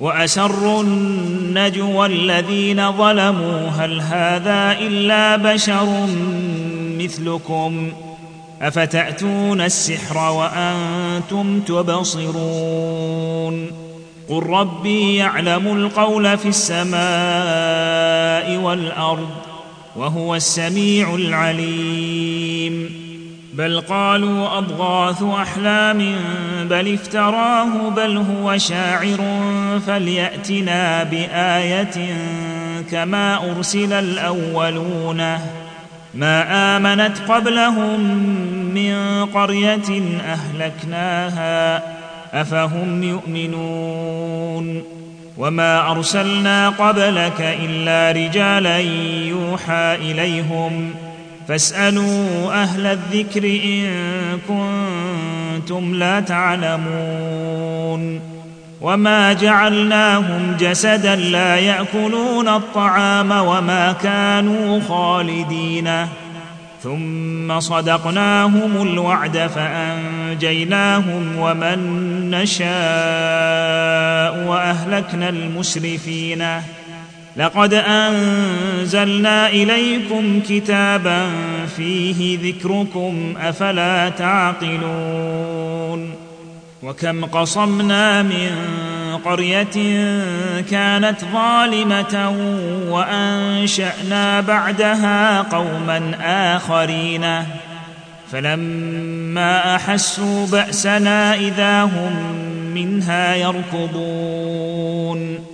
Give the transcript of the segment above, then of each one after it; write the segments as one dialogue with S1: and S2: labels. S1: واسروا النجوى الذين ظلموا هل هذا الا بشر مثلكم افتاتون السحر وانتم تبصرون قل ربي يعلم القول في السماء والارض وهو السميع العليم بل قالوا اضغاث احلام بل افتراه بل هو شاعر فلياتنا بايه كما ارسل الاولون ما امنت قبلهم من قريه اهلكناها افهم يؤمنون وما ارسلنا قبلك الا رجالا يوحى اليهم فاسالوا اهل الذكر ان كنتم لا تعلمون وما جعلناهم جسدا لا ياكلون الطعام وما كانوا خالدين ثم صدقناهم الوعد فانجيناهم ومن نشاء واهلكنا المسرفين لقد انزلنا اليكم كتابا فيه ذكركم افلا تعقلون وكم قصمنا من قريه كانت ظالمه وانشانا بعدها قوما اخرين فلما احسوا باسنا اذا هم منها يركضون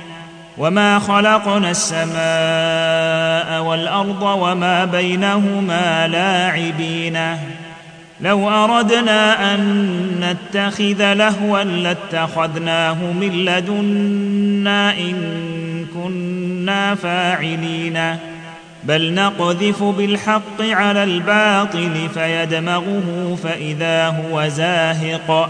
S1: وما خلقنا السماء والارض وما بينهما لاعبين لو اردنا ان نتخذ لهوا لاتخذناه من لدنا ان كنا فاعلين بل نقذف بالحق على الباطل فيدمغه فاذا هو زاهق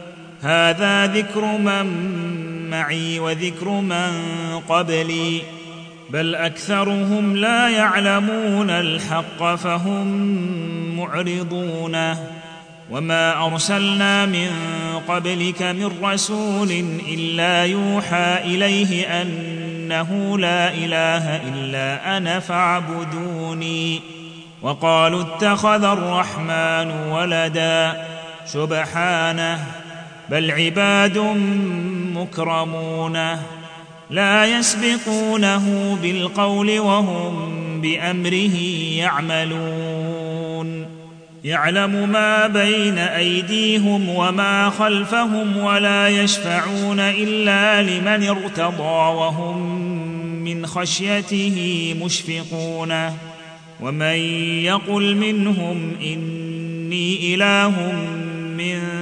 S1: هذا ذكر من معي وذكر من قبلي بل اكثرهم لا يعلمون الحق فهم معرضون وما ارسلنا من قبلك من رسول الا يوحى اليه انه لا اله الا انا فاعبدوني وقالوا اتخذ الرحمن ولدا سبحانه بل عباد مكرمون لا يسبقونه بالقول وهم بامره يعملون يعلم ما بين ايديهم وما خلفهم ولا يشفعون الا لمن ارتضى وهم من خشيته مشفقون ومن يقل منهم اني اله من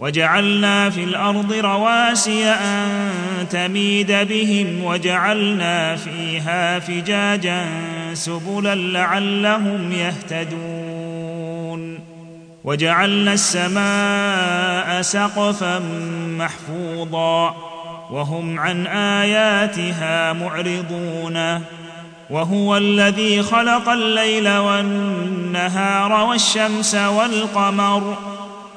S1: وجعلنا في الارض رواسي ان تميد بهم وجعلنا فيها فجاجا سبلا لعلهم يهتدون وجعلنا السماء سقفا محفوظا وهم عن اياتها معرضون وهو الذي خلق الليل والنهار والشمس والقمر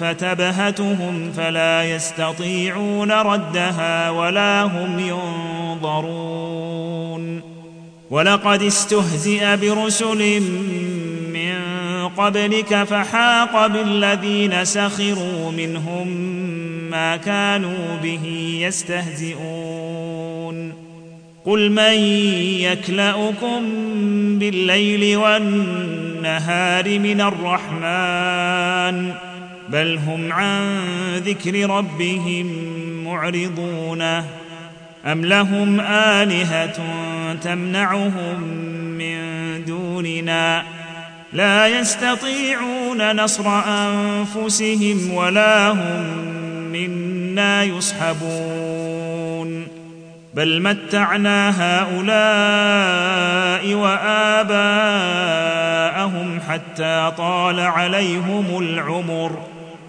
S1: فتبهتهم فلا يستطيعون ردها ولا هم ينظرون ولقد استهزئ برسل من قبلك فحاق بالذين سخروا منهم ما كانوا به يستهزئون قل من يكلاكم بالليل والنهار من الرحمن بل هم عن ذكر ربهم معرضون ام لهم الهه تمنعهم من دوننا لا يستطيعون نصر انفسهم ولا هم منا يصحبون بل متعنا هؤلاء واباءهم حتى طال عليهم العمر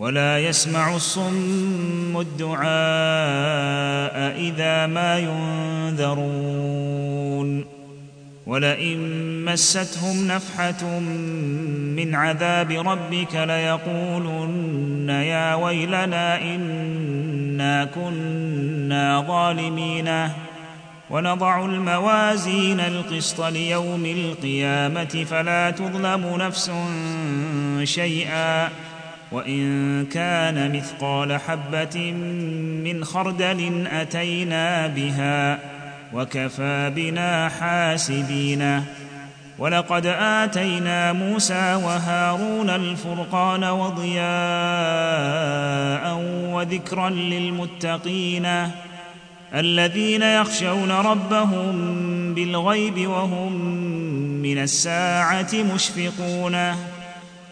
S1: ولا يسمع الصم الدعاء اذا ما ينذرون ولئن مستهم نفحه من عذاب ربك ليقولن يا ويلنا انا كنا ظالمين ونضع الموازين القسط ليوم القيامه فلا تظلم نفس شيئا وان كان مثقال حبه من خردل اتينا بها وكفى بنا حاسبين ولقد اتينا موسى وهارون الفرقان وضياء وذكرا للمتقين الذين يخشون ربهم بالغيب وهم من الساعه مشفقون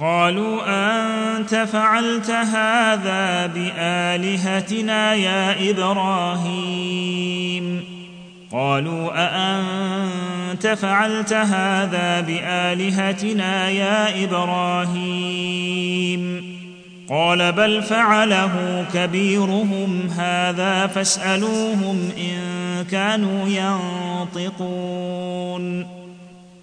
S1: قالوا انت فعلت هذا بالهتنا يا ابراهيم قالوا اانت فعلت هذا بالهتنا يا ابراهيم قال بل فعله كبيرهم هذا فاسالوهم ان كانوا ينطقون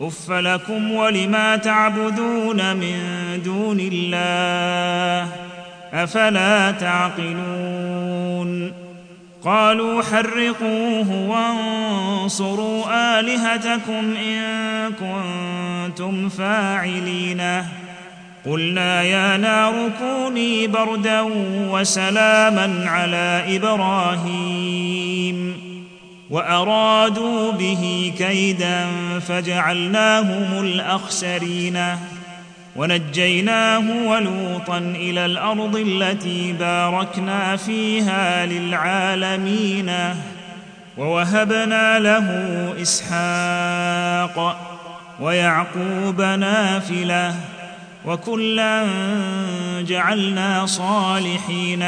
S1: اف لكم ولما تعبدون من دون الله افلا تعقلون قالوا حرقوه وانصروا الهتكم ان كنتم فاعلين قلنا يا نار كوني بردا وسلاما على ابراهيم وارادوا به كيدا فجعلناهم الاخسرين ونجيناه ولوطا الى الارض التي باركنا فيها للعالمين ووهبنا له اسحاق ويعقوب نافله وكلا جعلنا صالحين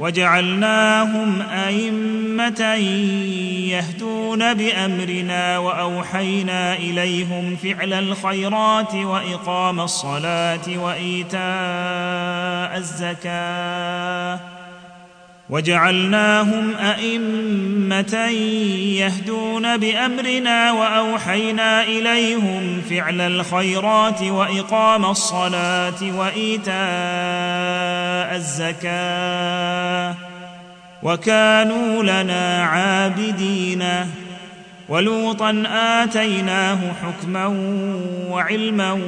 S1: وجعلناهم ائمه يهدون بامرنا واوحينا اليهم فعل الخيرات واقام الصلاه وايتاء الزكاه وجعلناهم ائمه يهدون بامرنا واوحينا اليهم فعل الخيرات واقام الصلاه وايتاء الزكاه وكانوا لنا عابدين ولوطا اتيناه حكما وعلما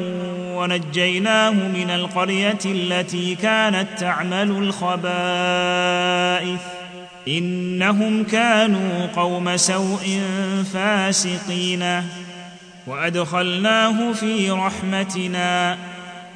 S1: ونجيناه من القريه التي كانت تعمل الخبائث انهم كانوا قوم سوء فاسقين وادخلناه في رحمتنا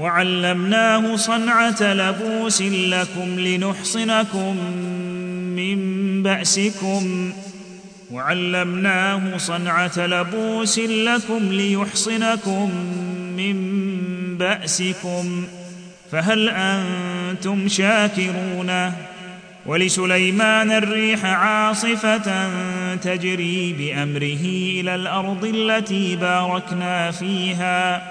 S1: وعلمناه صنعه لبوس لكم لنحصنكم من باسكم وعلمناه صنعه لبوس لكم ليحصنكم من باسكم فهل انتم شاكرون ولسليمان الريح عاصفه تجري بامره الى الارض التي باركنا فيها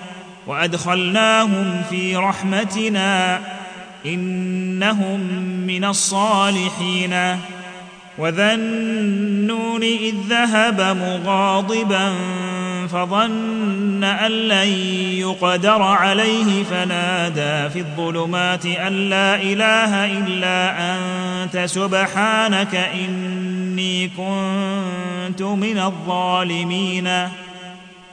S1: وادخلناهم في رحمتنا انهم من الصالحين وذا النون اذ ذهب مغاضبا فظن ان لن يقدر عليه فنادى في الظلمات ان لا اله الا انت سبحانك اني كنت من الظالمين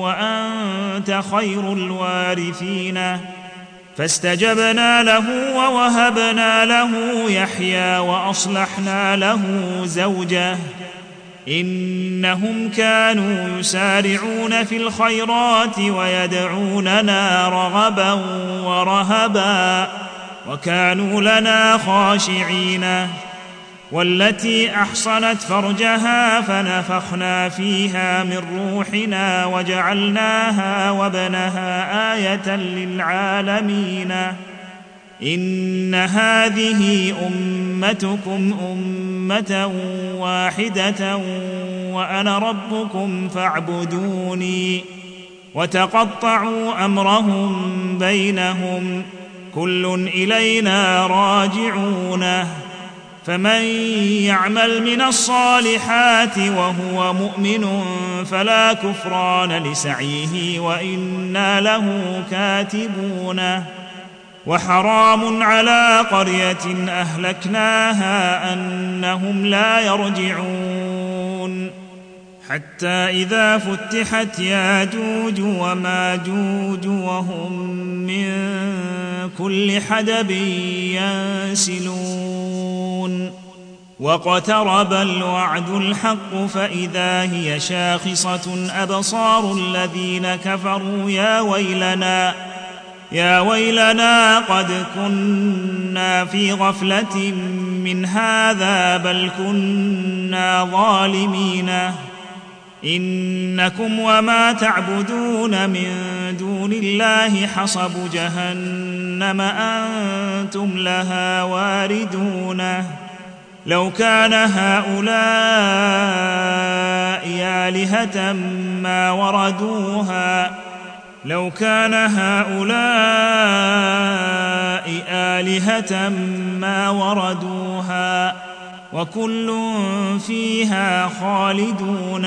S1: وانت خير الوارثين فاستجبنا له ووهبنا له يحيى واصلحنا له زوجه انهم كانوا يسارعون في الخيرات ويدعوننا رغبا ورهبا وكانوا لنا خاشعين والتي احصنت فرجها فنفخنا فيها من روحنا وجعلناها وابنها ايه للعالمين ان هذه امتكم امه واحده وانا ربكم فاعبدوني وتقطعوا امرهم بينهم كل الينا راجعونه فمن يعمل من الصالحات وهو مؤمن فلا كفران لسعيه وانا له كاتبون وحرام على قريه اهلكناها انهم لا يرجعون حتى اذا فتحت ياجوج وماجوج وهم من كل حدب ينسلون تبصرون واقترب الوعد الحق فاذا هي شاخصه ابصار الذين كفروا يا ويلنا يا ويلنا قد كنا في غفله من هذا بل كنا ظالمين انكم وما تعبدون من دون الله حصب جهنم انتم لها واردون لو كان هؤلاء الهه ما وردوها لو كان هؤلاء الهه ما وردوها وكل فيها خالدون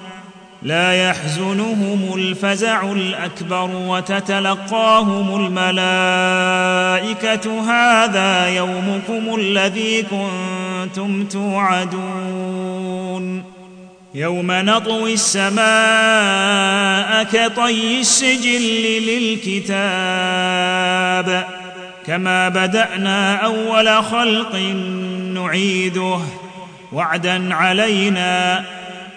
S1: لا يحزنهم الفزع الاكبر وتتلقاهم الملائكه هذا يومكم الذي كنتم توعدون يوم نطوي السماء كطي السجل للكتاب كما بدانا اول خلق نعيده وعدا علينا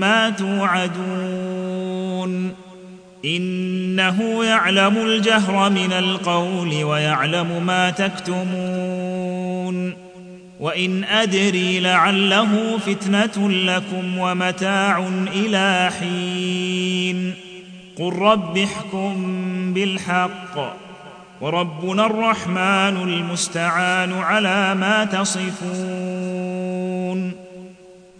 S1: ما توعدون انه يعلم الجهر من القول ويعلم ما تكتمون وان ادري لعله فتنه لكم ومتاع الى حين قل رب احكم بالحق وربنا الرحمن المستعان على ما تصفون